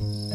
Bye.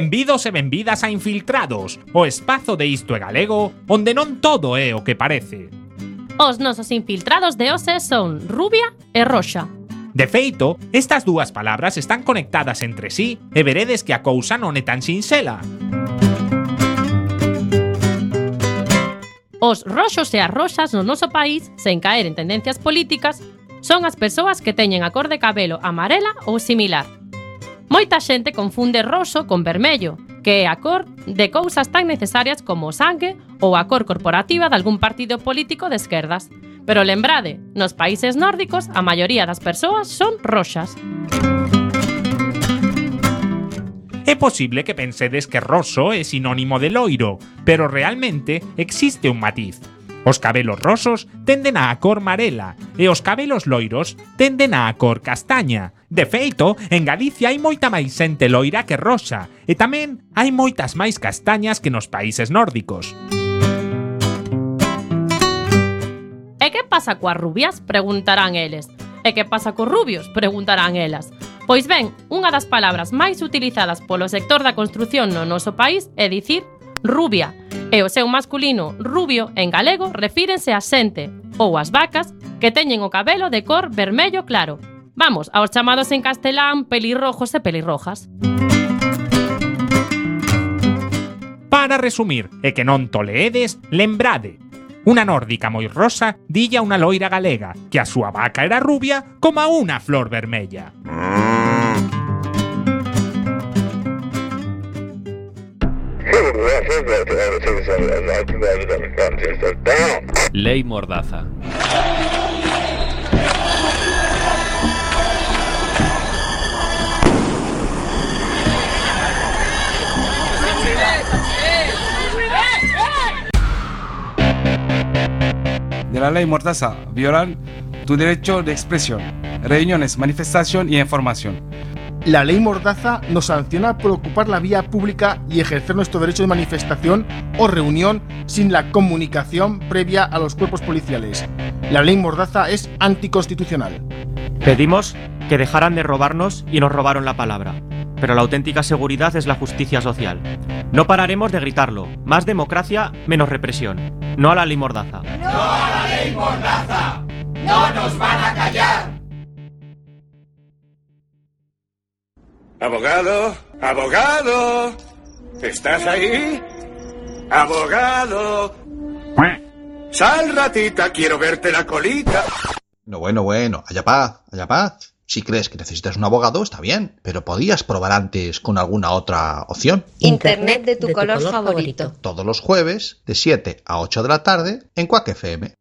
benvidos e benvidas a Infiltrados, o espazo de isto é galego, onde non todo é o que parece. Os nosos infiltrados de hoxe son rubia e roxa. De feito, estas dúas palabras están conectadas entre sí e veredes que a cousa non é tan sinxela. Os roxos e as roxas no noso país, sen caer en tendencias políticas, son as persoas que teñen a cor de cabelo amarela ou similar, Moita xente confunde roso con vermello, que é a cor de cousas tan necesarias como o sangue ou a cor corporativa de algún partido político de esquerdas. Pero lembrade, nos países nórdicos a maioría das persoas son roxas. É posible que pensedes que roso é sinónimo de loiro, pero realmente existe un matiz. Os cabelos rosos tenden á cor marela e os cabelos loiros tenden á cor castaña. De feito, en Galicia hai moita máis xente loira que rosa e tamén hai moitas máis castañas que nos países nórdicos. E que pasa coas rubias? Preguntarán eles. E que pasa cos rubios? Preguntarán elas. Pois ben, unha das palabras máis utilizadas polo sector da construción no noso país é dicir rubia e o seu masculino rubio en galego refírense a xente ou as vacas que teñen o cabelo de cor vermello claro. Vamos, aos chamados en castelán pelirrojos e pelirrojas. Para resumir, e que non toleedes, lembrade, Una nórdica moi rosa dilla unha loira galega que a súa vaca era rubia como a unha flor vermella. Ley Mordaza. de la ley Mordaza violan tu derecho de expresión, reuniones, manifestación y información. La ley Mordaza nos sanciona por ocupar la vía pública y ejercer nuestro derecho de manifestación o reunión sin la comunicación previa a los cuerpos policiales. La ley Mordaza es anticonstitucional. Pedimos que dejaran de robarnos y nos robaron la palabra. Pero la auténtica seguridad es la justicia social. No pararemos de gritarlo. Más democracia, menos represión. No a la ley mordaza. Abogado, abogado, ¿estás ahí? Abogado. Sal ratita, quiero verte la colita. No, bueno, bueno, haya paz, haya paz. Si crees que necesitas un abogado, está bien, pero podías probar antes con alguna otra opción. Internet de tu, color, favorito. Todos los jueves, de 7 a 8 de la tarde, en Quack FM.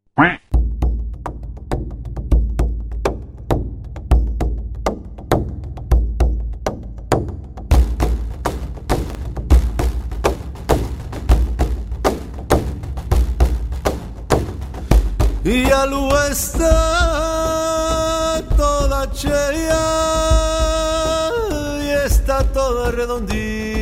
está toda cheia e está toda redondiña.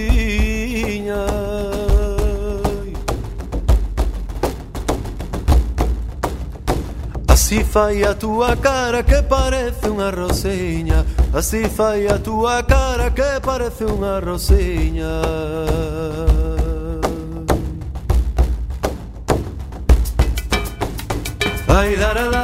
Así fai a túa cara que parece unha rosiña Así fai a túa cara que parece unha rosiña Ay, da, da, da.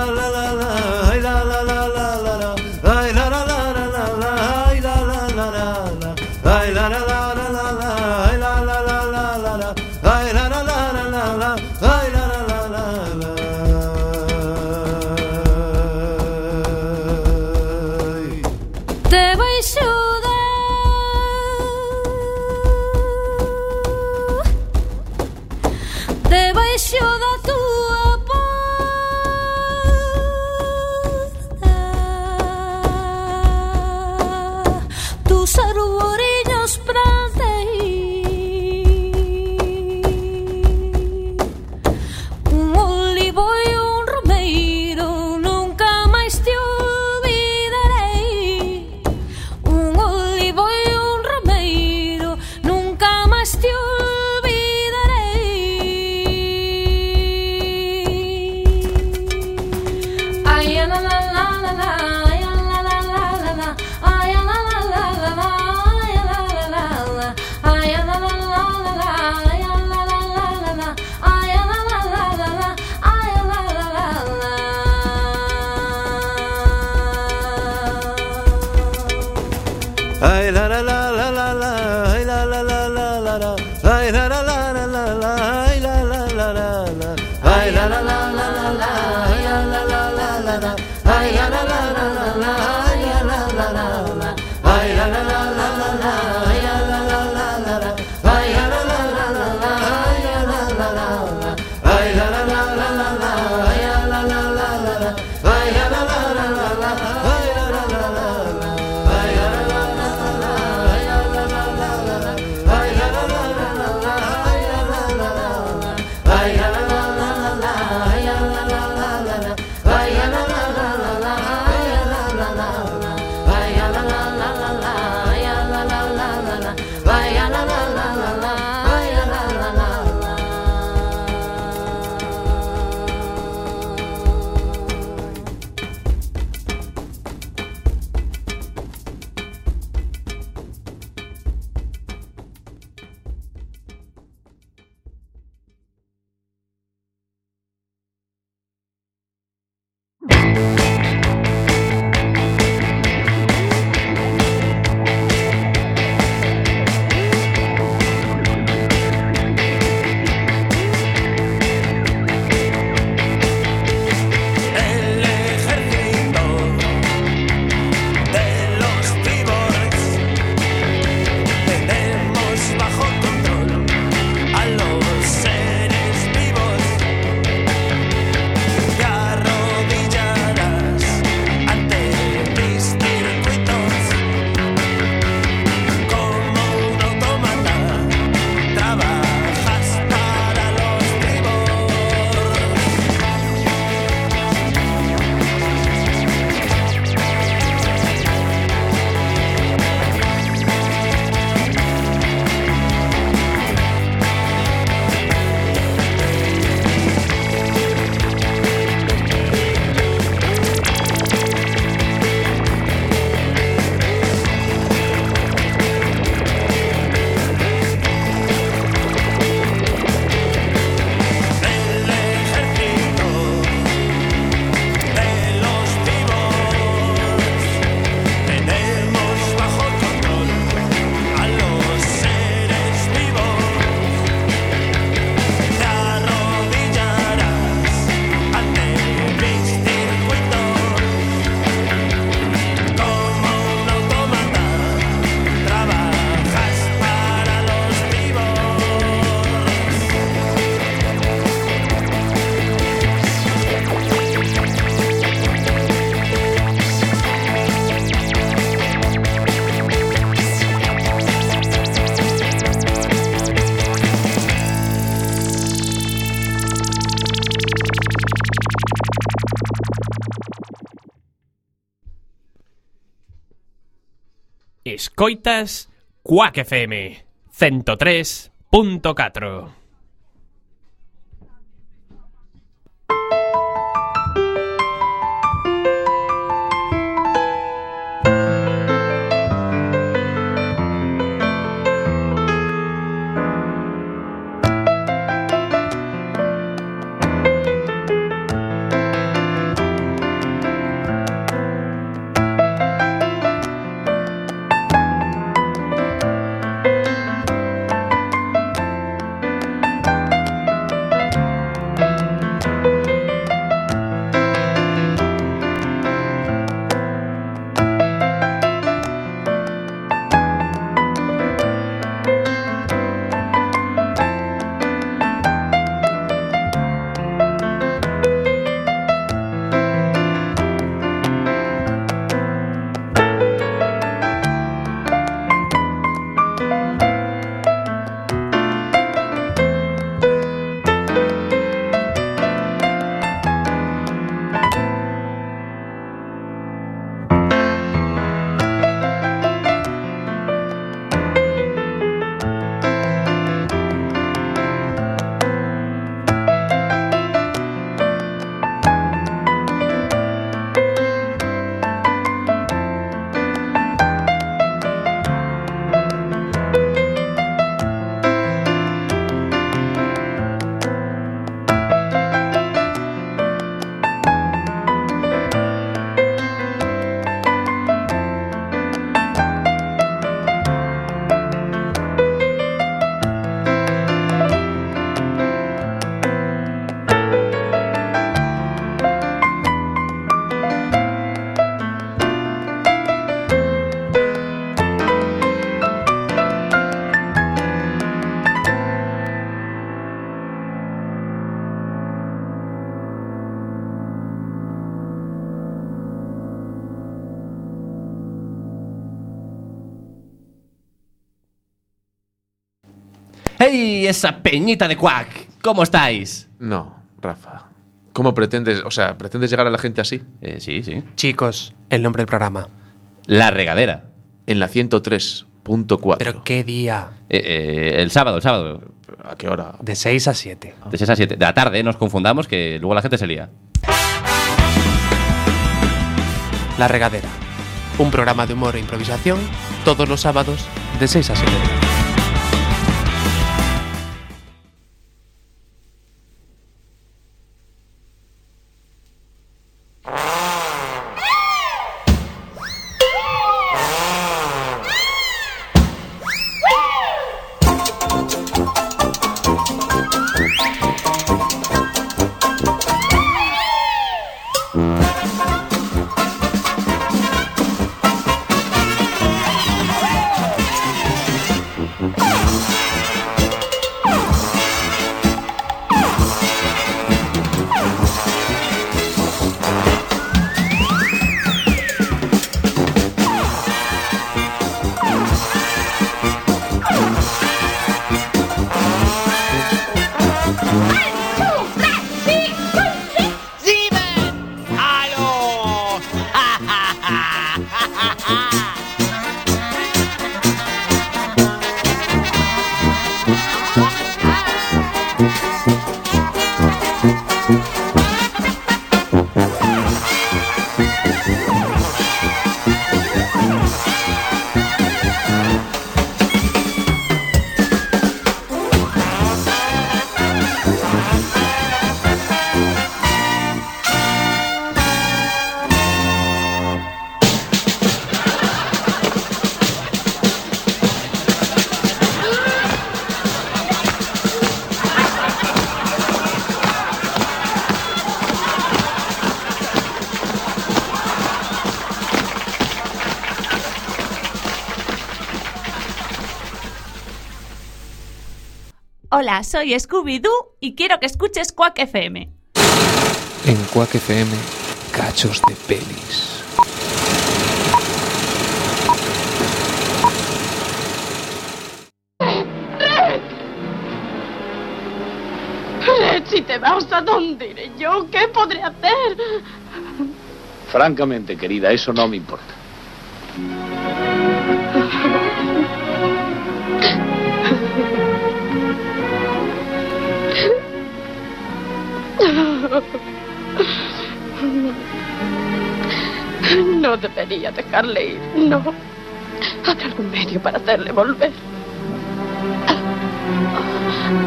Escoitas Quack FM 103.4 ¡Hey, esa peñita de Quack! ¿Cómo estáis? No, Rafa. ¿Cómo pretendes, o sea, pretendes llegar a la gente así? Eh, sí, sí. Chicos, el nombre del programa. La regadera. En la 103.4. ¿Pero qué día? Eh, eh, el sábado, el sábado. ¿A qué hora? De 6 a 7. De 6 a 7. De la tarde, no nos confundamos, que luego la gente se lía. La regadera. Un programa de humor e improvisación todos los sábados de 6 a 7. Hola, soy Scooby-Doo y quiero que escuches Quack FM. En Quack FM, cachos de pelis. Red, si te vas, ¿a dónde iré yo? ¿Qué podré hacer? Francamente, querida, eso no me importa. Debería dejarle ir, no. Habrá algún medio para hacerle volver.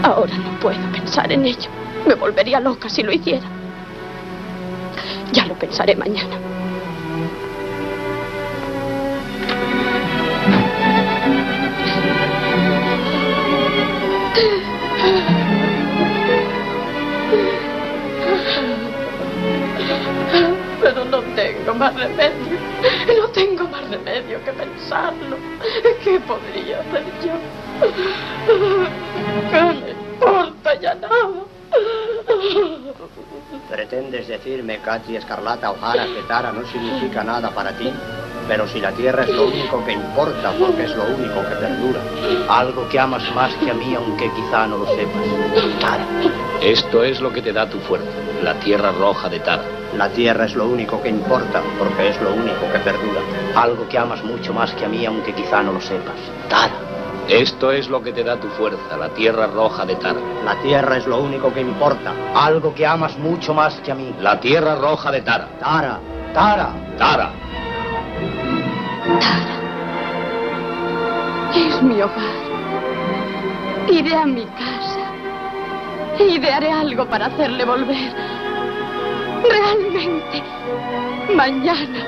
Ahora no puedo pensar en ello. Me volvería loca si lo hiciera. Ya lo pensaré mañana. Pero no tengo más remedio. Tengo más remedio que pensarlo. ¿Qué podría hacer yo? ¿Qué me importa ya nada? ¿Pretendes decirme Katy Escarlata O'Hara que Tara no significa nada para ti? Pero si la tierra es lo único que importa, porque es lo único que perdura. Algo que amas más que a mí, aunque quizá no lo sepas. Tara. Esto es lo que te da tu fuerza, la tierra roja de Tara. La tierra es lo único que importa, porque es lo único que perdura. Algo que amas mucho más que a mí, aunque quizá no lo sepas. Tara. Esto es lo que te da tu fuerza, la tierra roja de Tara. La tierra es lo único que importa. Algo que amas mucho más que a mí. La tierra roja de Tara. Tara. Tara. Tara. Es mi hogar. Iré a mi casa. Y haré algo para hacerle volver. Realmente. Mañana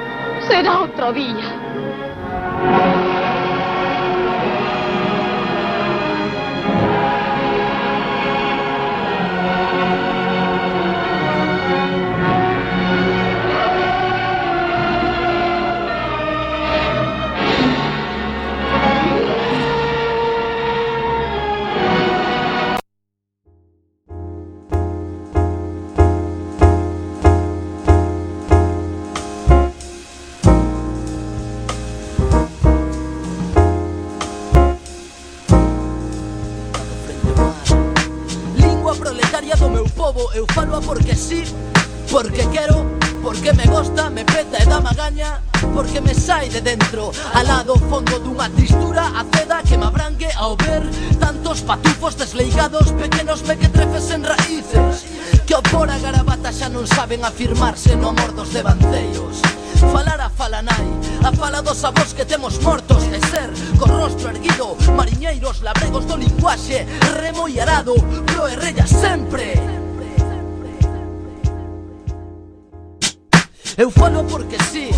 será otro día. movo Eu falo porque sí, porque quero Porque me gosta, me peta e dá magaña Porque me sai de dentro Alá do fondo dunha tristura aceda Que me abrangue ao ver Tantos patufos desleigados Pequenos mequetrefes en raíces Que o por a garabata xa non saben afirmarse No amor dos devanceiros. Falar a fala nai A fala dos avós que temos mortos E ser co rostro erguido Mariñeiros labregos do linguaxe Remo e arado Pro e rella sempre Eu falo porque sí,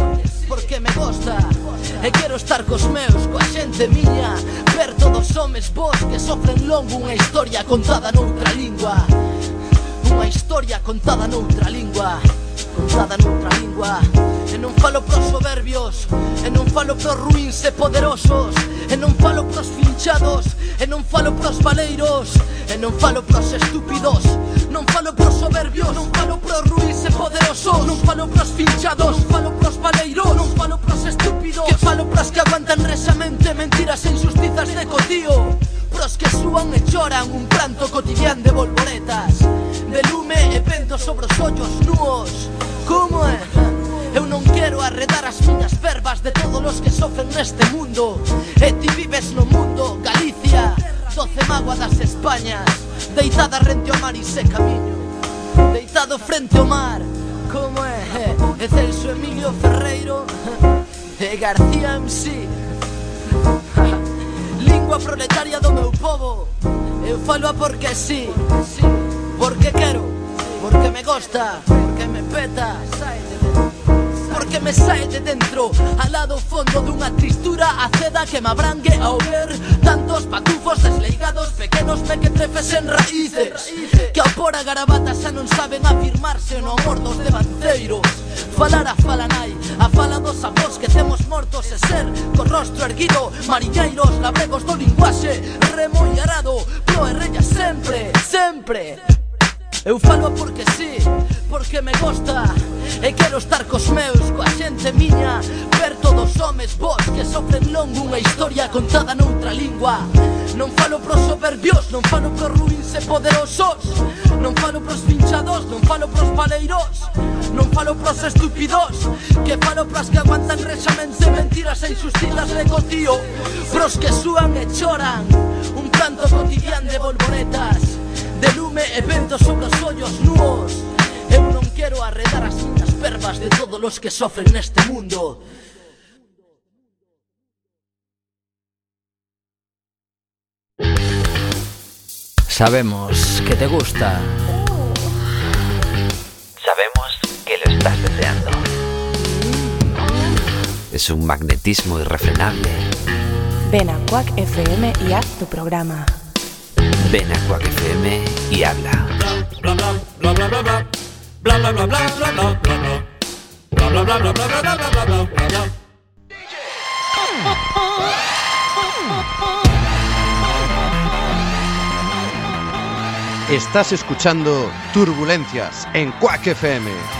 porque me gosta. E quero estar cos meus, coa xente miña. Ver todos homes vos que sofren longo Unha historia contada noutra lingua. Unha historia contada noutra lingua Contada noutra lingua. E non falo pros soberbios E non falo pros ruins e poderosos E non falo pros finchados E non falo pros valeiros E non falo pros estúpidos Non falo pros soberbios Non falo pros ruins e poderosos Non falo pros finchados Non falo pros valeiros Non falo pros estúpidos Que falo pros que aguantan resamente Mentiras e injustizas de cotío Pros que suan e choran un pranto cotidian de volvoretas De lume e vento sobre os ollos nuos Como é? Eu non quero arredar as miñas verbas de todos os que sofren neste mundo. E ti vives no mundo, Galicia, doce mágoa das Españas Deitada rente ao mar e se camiño Deitado frente ao mar, como é? E Celso Emilio Ferreiro E García MC Lingua proletaria do meu povo Eu falo porque sí, sí. Porque quero, porque me gosta, porque me peta porque me sae de dentro Al lado fondo dunha tristura aceda que me abrangue ao ver Tantos patufos desleigados pequenos me que raíces Que ao por a garabata xa non saben afirmarse no amor dos devanceiros Falar a fala nai, a fala dos avós que temos mortos e ser Co rostro erguido, mariñeiros, labregos do linguaxe Remoiarado, pro e rella sempre, sempre. Eu falo porque sí, porque me gusta E quero estar cos meus, coa xente miña Ver todos homes vos que sofren longo unha historia contada noutra lingua. Non falo pros soberbios, non falo pros ruins e poderosos Non falo pros pinchados, non falo pros paleiros Non falo pros estúpidos Que falo pras que aguantan rexamente mentiras e insustidas de cotío Pros que súan e choran Un canto cotidian de bolboretas de lume, eventos sobre os ollos nuos Eu non quero arredar as miñas pervas de todos os que sofren neste mundo Sabemos que te gusta. Sabemos que lo estás deseando. Es un magnetismo irrefrenable. Ven a Quack FM y haz tu programa. Ven a Quack FM y habla. Bla bla bla bla bla bla bla bla bla Estás escuchando Turbulencias en Quack FM.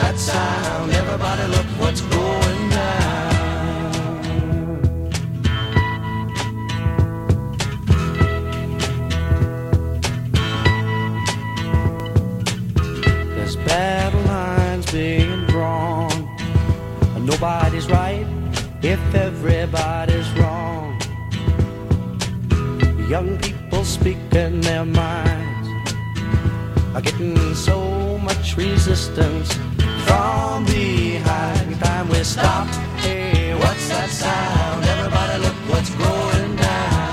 that sound? Everybody look what's going down. battle lines being drawn. Nobody's right if everybody's wrong. Young people speaking their minds are getting so much resistance from behind. Time we stop. Hey, what's that sound? Everybody look what's going down.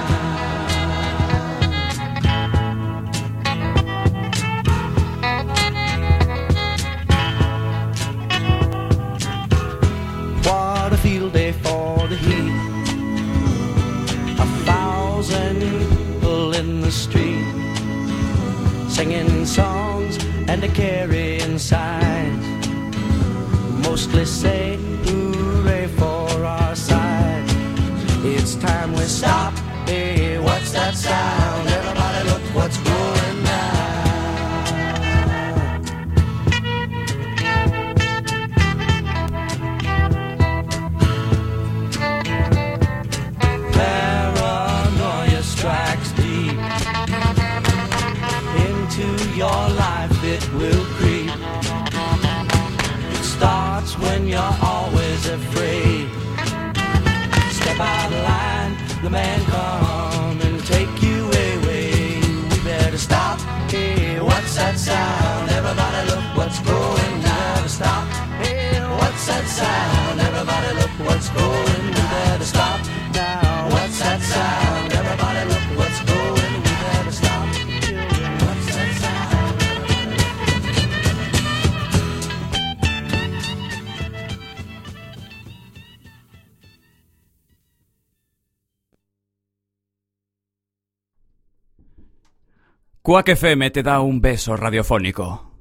What a field day for the heat. A thousand people in the street singing songs and a carry inside. Mostly say hooray for our side. It's time we stop. Hey, what's that sound? Sound? Everybody look what's going. We better stop now. What's that sound? Everybody look what's going. We better stop. What's that sound? Quack FM te da un beso radiofónico.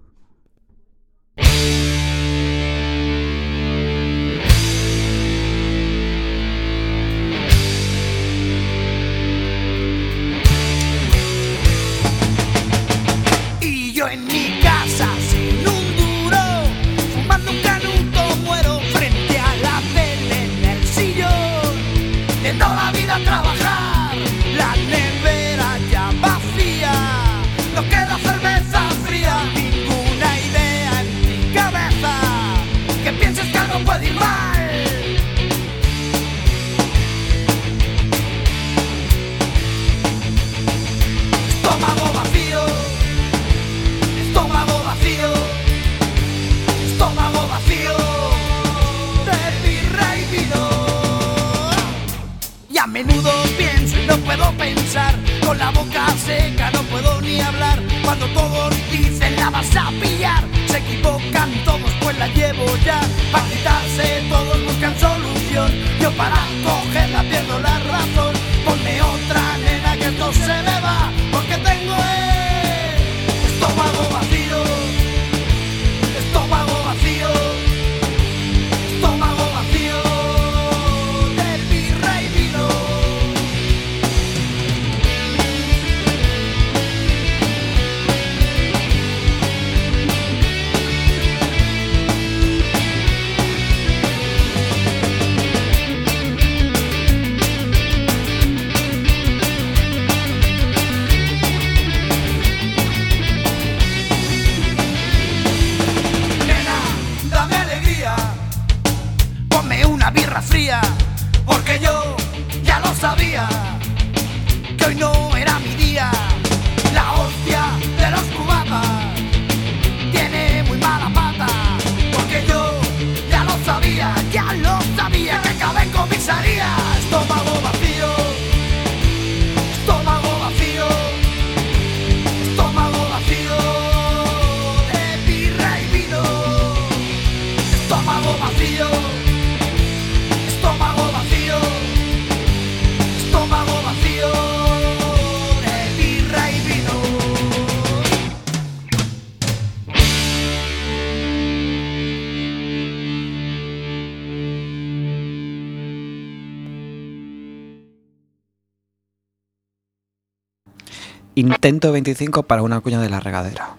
Con la boca seca no puedo ni hablar. Cuando todos dicen la vas a pillar, se equivocan todos, pues la llevo ya. Para quitarse todos buscan solución, yo para cogerla Intento 25 para una cuña de la regadera.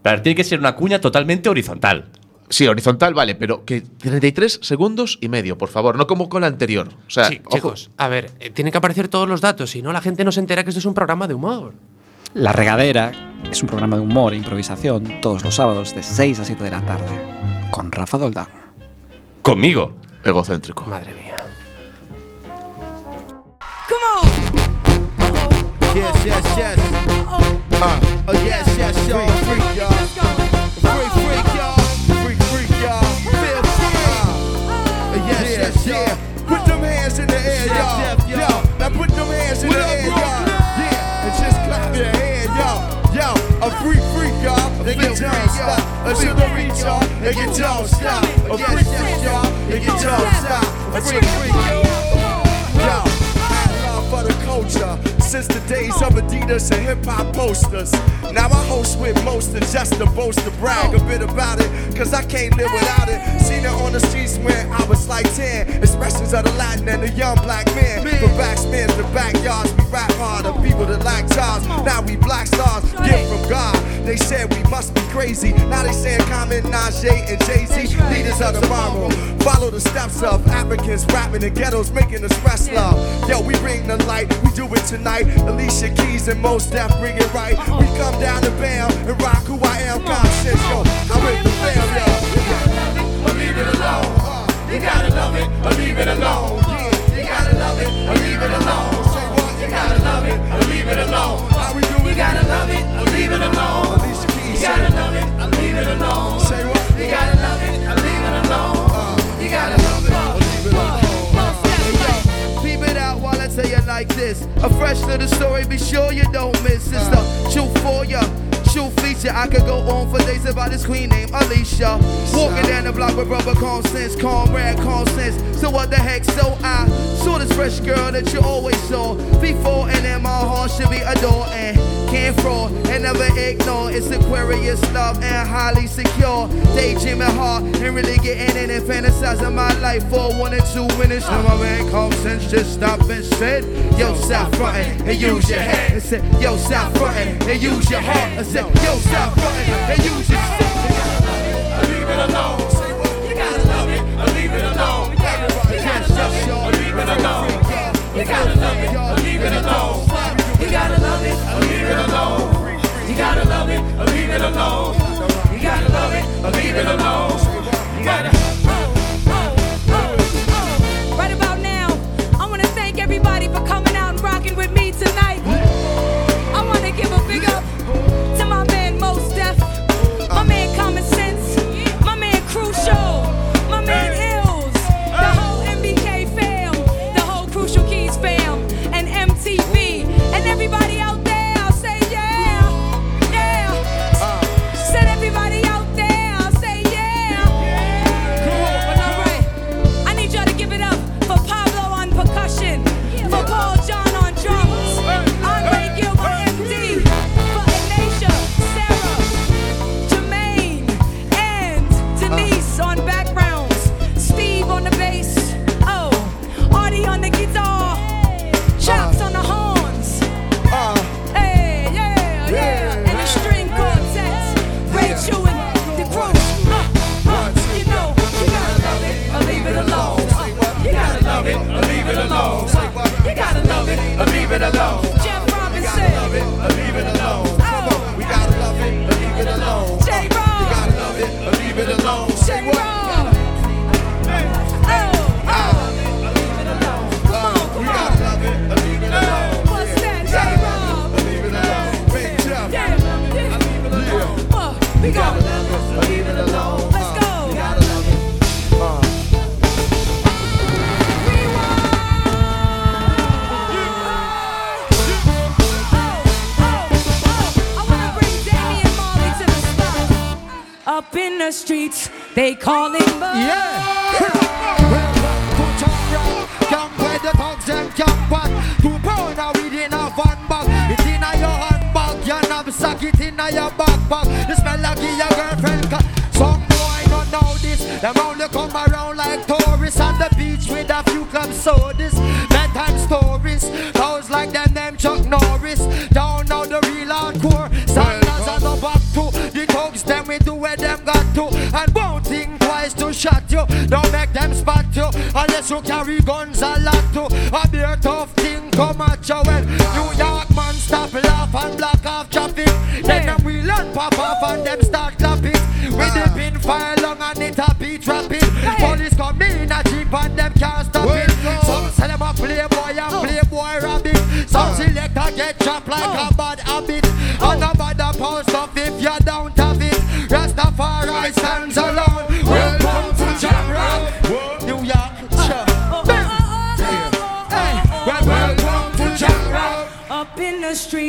Pero tiene que ser una cuña totalmente horizontal. Sí, horizontal, vale, pero que 33 segundos y medio, por favor, no como con la anterior. O sea, Sí, ojo. chicos, a ver, eh, tienen que aparecer todos los datos, si no la gente no se entera que esto es un programa de humor. La regadera es un programa de humor e improvisación todos los sábados de 6 a 7 de la tarde. Con Rafa Doldán. Conmigo. Egocéntrico. Madre mía. Yes, yes, yes. Uh, oh, yes, yes, y'all. Freak, freak, y'all. Freak, freak, y'all. Freak, freak, y'all. Feel free. Uh, yes, yes, y'all. Put them hands in the air, y'all. Yo, now put them hands in the air, y'all. Yeah, and just clap your hand, y'all. Yo, a freak, freak, y'all. They get don't stop. A sugar reach, y'all. They get don't stop. A freak, freak, y'all. They get don't stop. A freak, freak, y'all. Yo, for the culture. since the days of Adidas and hip hop posters. Now I host with most and just to boast to brag a bit about it, cause I can't live without it. Seen it on the streets when I was like 10. Expressions of the Latin and the young black man. From backspins to backyards, we rap hard. The people that lack jobs, now we black stars. Gift from God. They said we must be crazy. Now they saying Common, Najee, and Jay Z. Leaders of tomorrow. Follow the steps of Africans rapping in ghettos, making us love. Yo, we bring the light, we do it tonight. Alicia Keys and most deaf bring it right. We come down to bam and rock who I am. Conscious, yo. I'm with the fam, yo. Or leave it alone. You gotta love it, or leave it alone. You gotta love it, or leave it alone. Say what? You gotta love it, or leave it alone. How we do it? You gotta love it, or leave it alone. Alicia Keys, you gotta love it, or leave it alone. Say what? You gotta love it, or leave it alone. Uh, you gotta like this. A fresh little story, be sure you don't miss. It's the truth for ya. True feature, I could go on for days about this queen named Alicia. Walking down the block with brother Constance, comrade Constance. So what the heck? So I saw this fresh girl that you always saw before, and in my heart should be adored and can't fraud and never ignore. It's Aquarius love and highly secure. Daydreaming hard and really getting in and fantasizing my life for one and two winners. Now my man Constance just stopped and said, Yo, stop frontin' and use your head. I said, Yo, stop frontin' and use your heart. I said, Yo, stop frontin' and use your head. Leave it alone. You gotta love it. Leave it alone. Everybody, yes, yes, y'all. Leave it alone. You gotta love it. Leave it alone. You gotta love it. Leave it alone. You gotta love it. Leave it alone. You gotta love it. Leave it alone. You gotta. Streets, they call him Yeah. You carry guns a lot too A beer tough thing. Come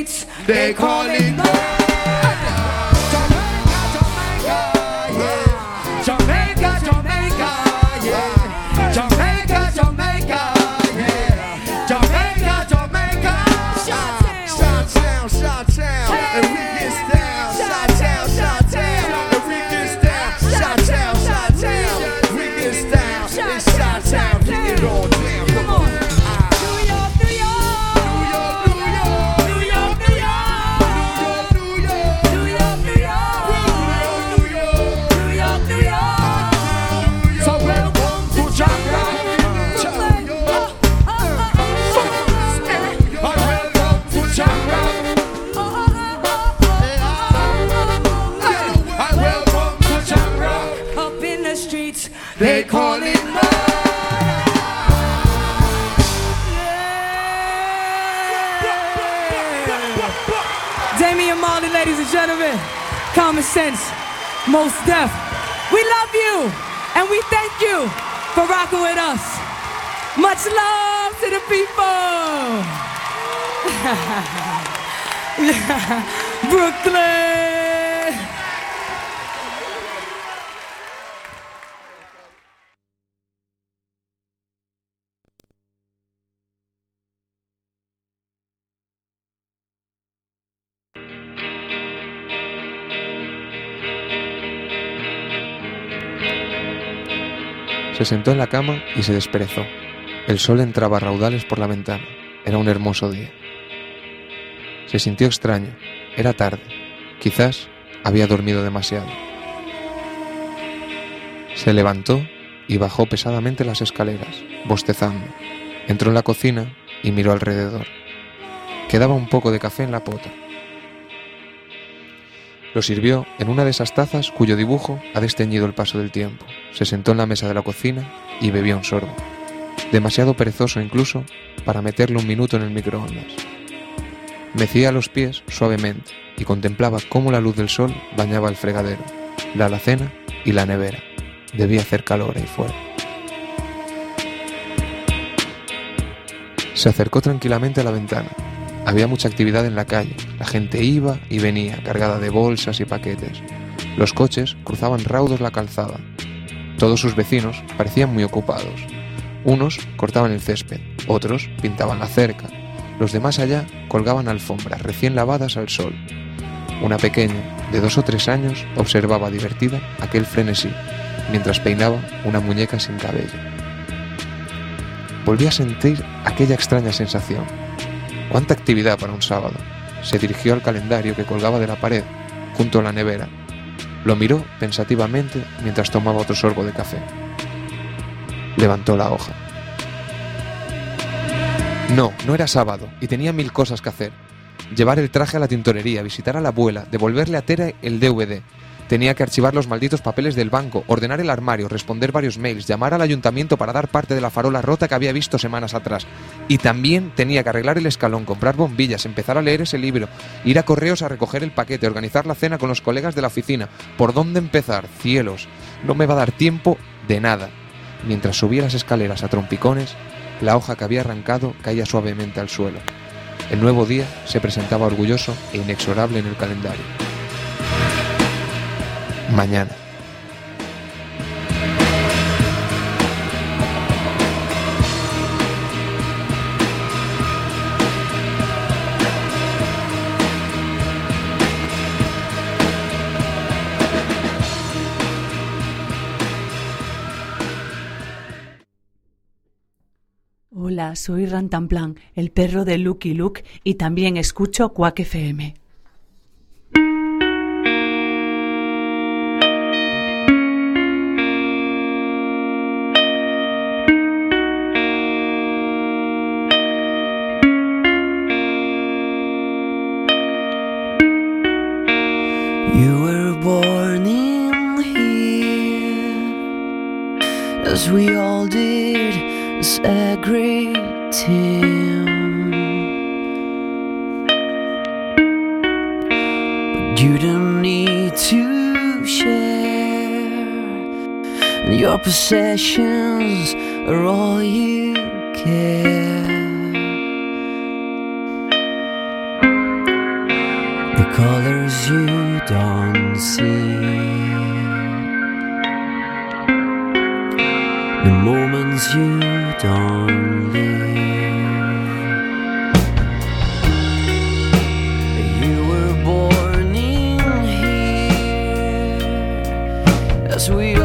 streets, They call it Jamaica, Se sentó en la cama y se desperezó. El sol entraba a raudales por la ventana. Era un hermoso día. Se sintió extraño. Era tarde. Quizás había dormido demasiado. Se levantó y bajó pesadamente las escaleras, bostezando. Entró en la cocina y miró alrededor. Quedaba un poco de café en la pota. Lo sirvió en una de esas tazas cuyo dibujo ha desteñido el paso del tiempo. Se sentó en la mesa de la cocina y bebió un sorbo. Demasiado perezoso incluso para meterlo un minuto en el microondas. Mecía los pies suavemente y contemplaba cómo la luz del sol bañaba el fregadero, la alacena y la nevera. Debía hacer calor ahí fuera. Se acercó tranquilamente a la ventana. Había mucha actividad en la calle. La gente iba y venía, cargada de bolsas y paquetes. Los coches cruzaban raudos la calzada. Todos sus vecinos parecían muy ocupados. Unos cortaban el césped, otros pintaban la cerca. Los de más allá colgaban alfombras recién lavadas al sol. Una pequeña, de dos o tres años, observaba divertida aquel frenesí, mientras peinaba una muñeca sin cabello. Volví a sentir aquella extraña sensación. ¡Cuánta actividad para un sábado! Se dirigió al calendario que colgaba de la pared, junto a la nevera. Lo miró pensativamente mientras tomaba otro sorbo de café. Levantó la hoja. No, no era sábado, y tenía mil cosas que hacer. Llevar el traje a la tintorería, visitar a la abuela, devolverle a Tera el DVD. Tenía que archivar los malditos papeles del banco, ordenar el armario, responder varios mails, llamar al ayuntamiento para dar parte de la farola rota que había visto semanas atrás. Y también tenía que arreglar el escalón, comprar bombillas, empezar a leer ese libro, ir a correos a recoger el paquete, organizar la cena con los colegas de la oficina. ¿Por dónde empezar? Cielos, no me va a dar tiempo de nada. Mientras subía las escaleras a trompicones, la hoja que había arrancado caía suavemente al suelo. El nuevo día se presentaba orgulloso e inexorable en el calendario. Mañana. Hola, soy Rantanplan, el perro de Lucky Luke, y también escucho Quack FM. As we all did, as a great team. But you don't need to share, your possessions are all you care. Don't leave. You were born in here, as we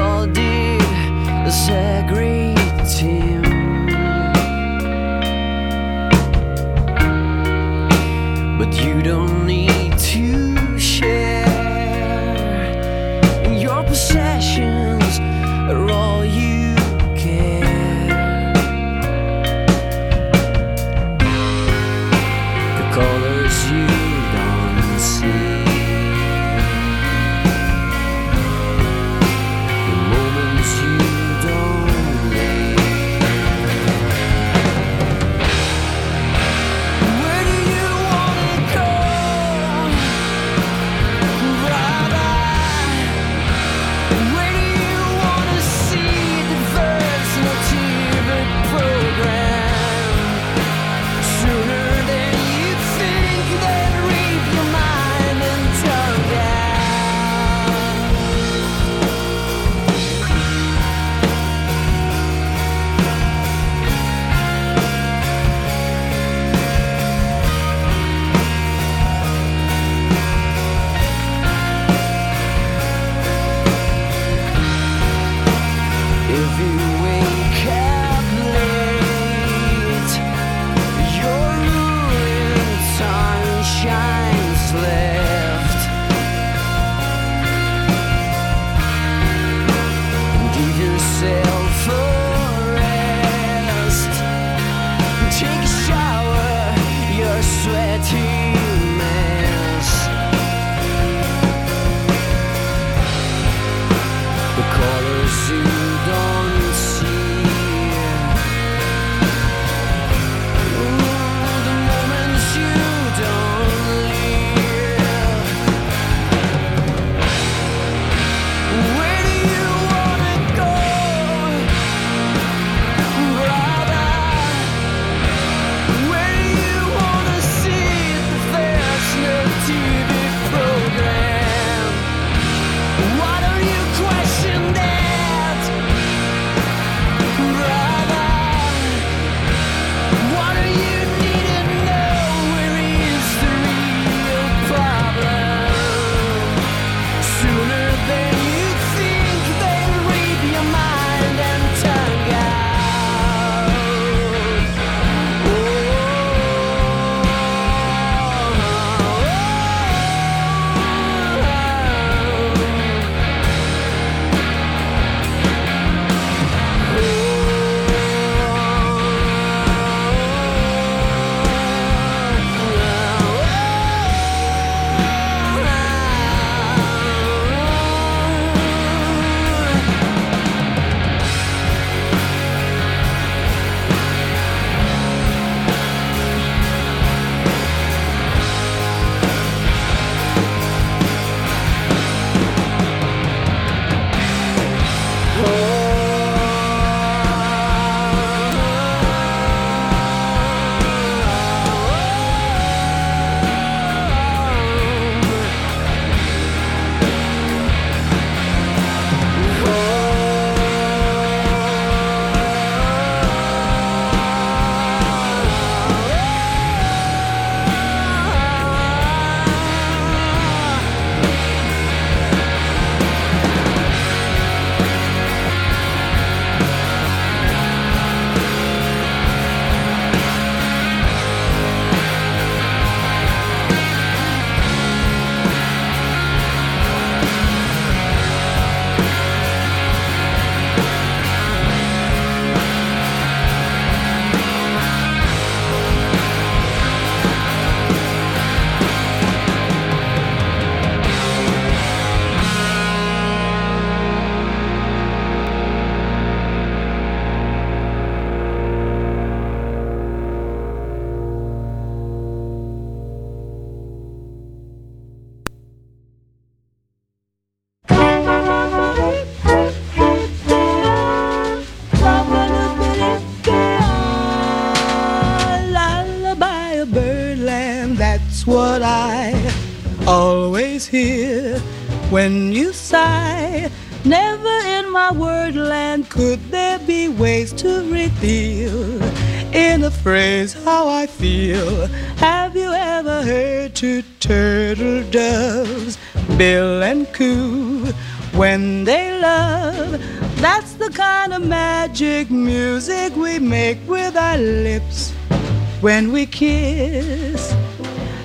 when we kiss.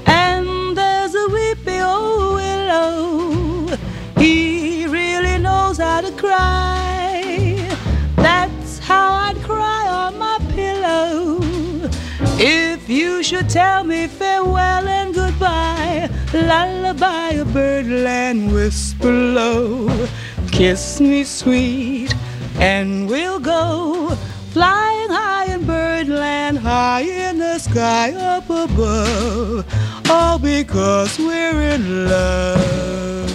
And there's a weepy old willow. He really knows how to cry. That's how I'd cry on my pillow. If you should tell me farewell and goodbye, lullaby a birdland whisper low. Kiss me sweet, and we'll go high in the sky up above. All because we're in love.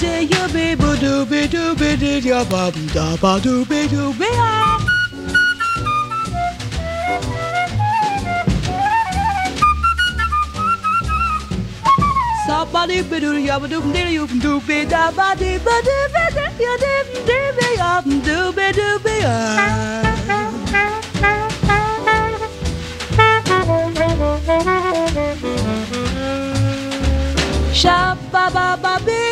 day you be boo dooby dooby did ya bum da ba dooby dooby ah. Somebody be do ya ba doop dee you dooby da ba dee ba dee ba dee ya dee dooby ah dooby dooby ah. Shabba ba ba bee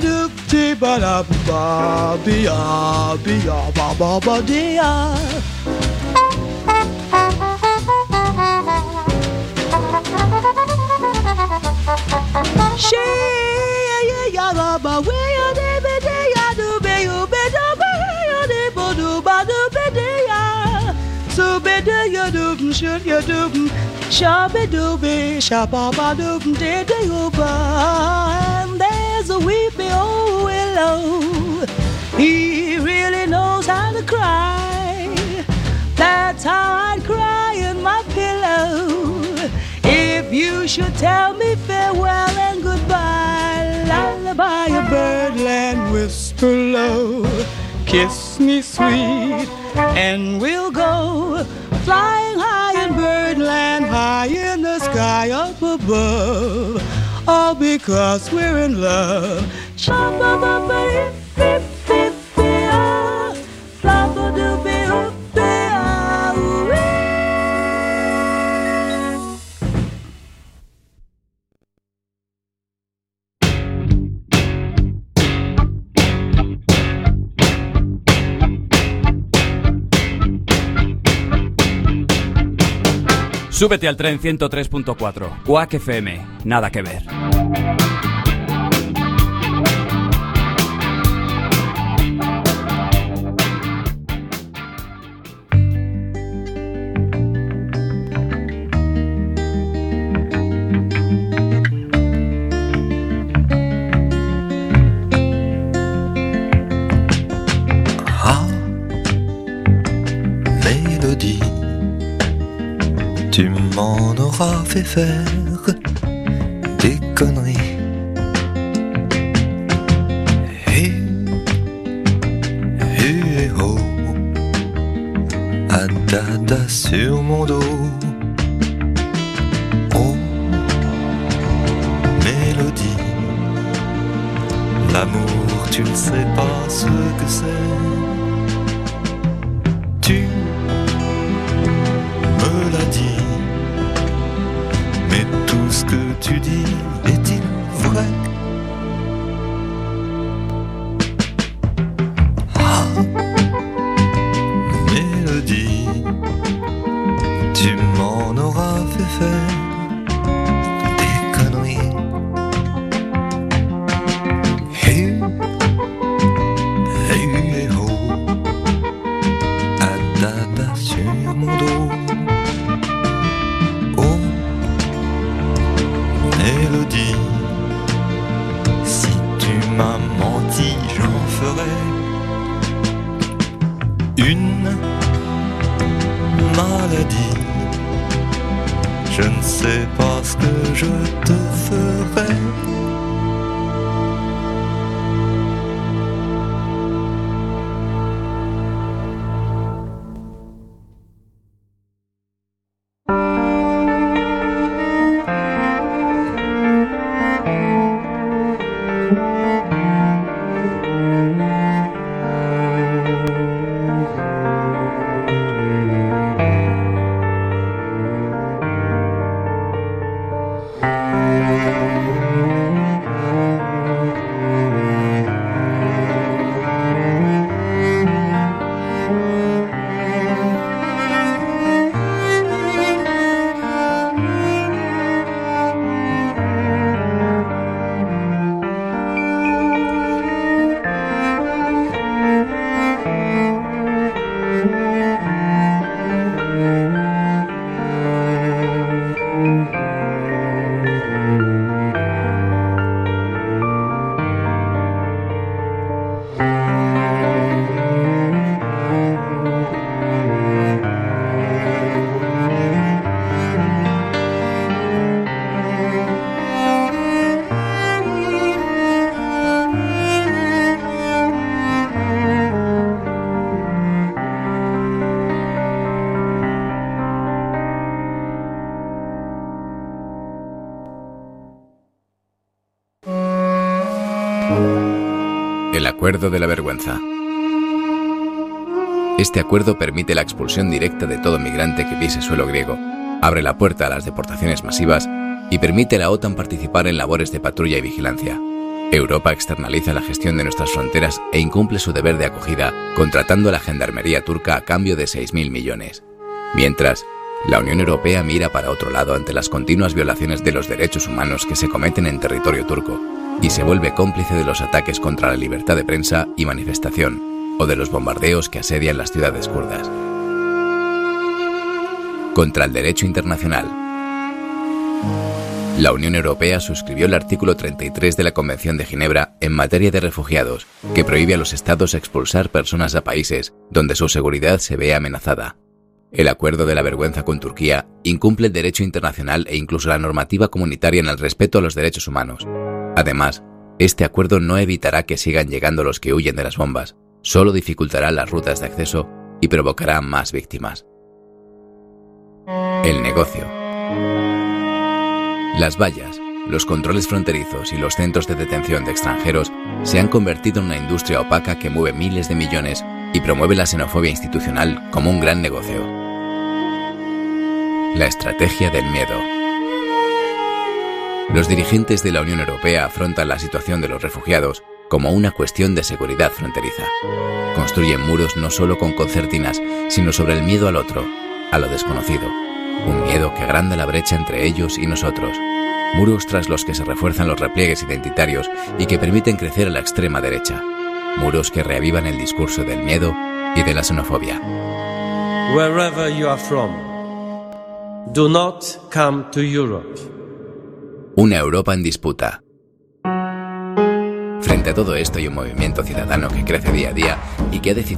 doop dee ba da ba be ya be ya ba ba ba ya. She ya ya ya ba ba we ya dee be dee ya do be you be do be ya dee bo do ba do be dee ya. So be do ya do should ya do shabby dooby shabba ba doop dee dee oh ba and there's a weepy old willow. He really knows how to cry. That's how I'd cry in my pillow. If you should tell me farewell and goodbye, lullaby a birdland whisper low. Kiss me sweet, and we'll go flying high in birdland, high in the sky up above all because we're in love. Súbete al tren 103.4. Quack FM. Nada que ver. Fait faire des conneries. Dada sur mon dos. Oh, mélodie, l'amour, tu ne sais pas ce que c'est. De la Vergüenza. Este acuerdo permite la expulsión directa de todo migrante que pise suelo griego, abre la puerta a las deportaciones masivas y permite a la OTAN participar en labores de patrulla y vigilancia. Europa externaliza la gestión de nuestras fronteras e incumple su deber de acogida, contratando a la gendarmería turca a cambio de 6.000 millones. Mientras, la Unión Europea mira para otro lado ante las continuas violaciones de los derechos humanos que se cometen en territorio turco y se vuelve cómplice de los ataques contra la libertad de prensa y manifestación o de los bombardeos que asedian las ciudades kurdas. Contra el derecho internacional. La Unión Europea suscribió el artículo 33 de la Convención de Ginebra en materia de refugiados, que prohíbe a los estados expulsar personas a países donde su seguridad se ve amenazada. El acuerdo de la vergüenza con Turquía incumple el derecho internacional e incluso la normativa comunitaria en el respeto a los derechos humanos. Además, este acuerdo no evitará que sigan llegando los que huyen de las bombas, solo dificultará las rutas de acceso y provocará más víctimas. El negocio. Las vallas, los controles fronterizos y los centros de detención de extranjeros se han convertido en una industria opaca que mueve miles de millones y promueve la xenofobia institucional como un gran negocio. La estrategia del miedo. Los dirigentes de la Unión Europea afrontan la situación de los refugiados como una cuestión de seguridad fronteriza. Construyen muros no solo con concertinas, sino sobre el miedo al otro, a lo desconocido. Un miedo que agranda la brecha entre ellos y nosotros. Muros tras los que se refuerzan los repliegues identitarios y que permiten crecer a la extrema derecha. Muros que reavivan el discurso del miedo y de la xenofobia. Wherever you are from, do not come to Europe. Una Europa en disputa. Frente a todo esto hay un movimiento ciudadano que crece día a día y que ha decidido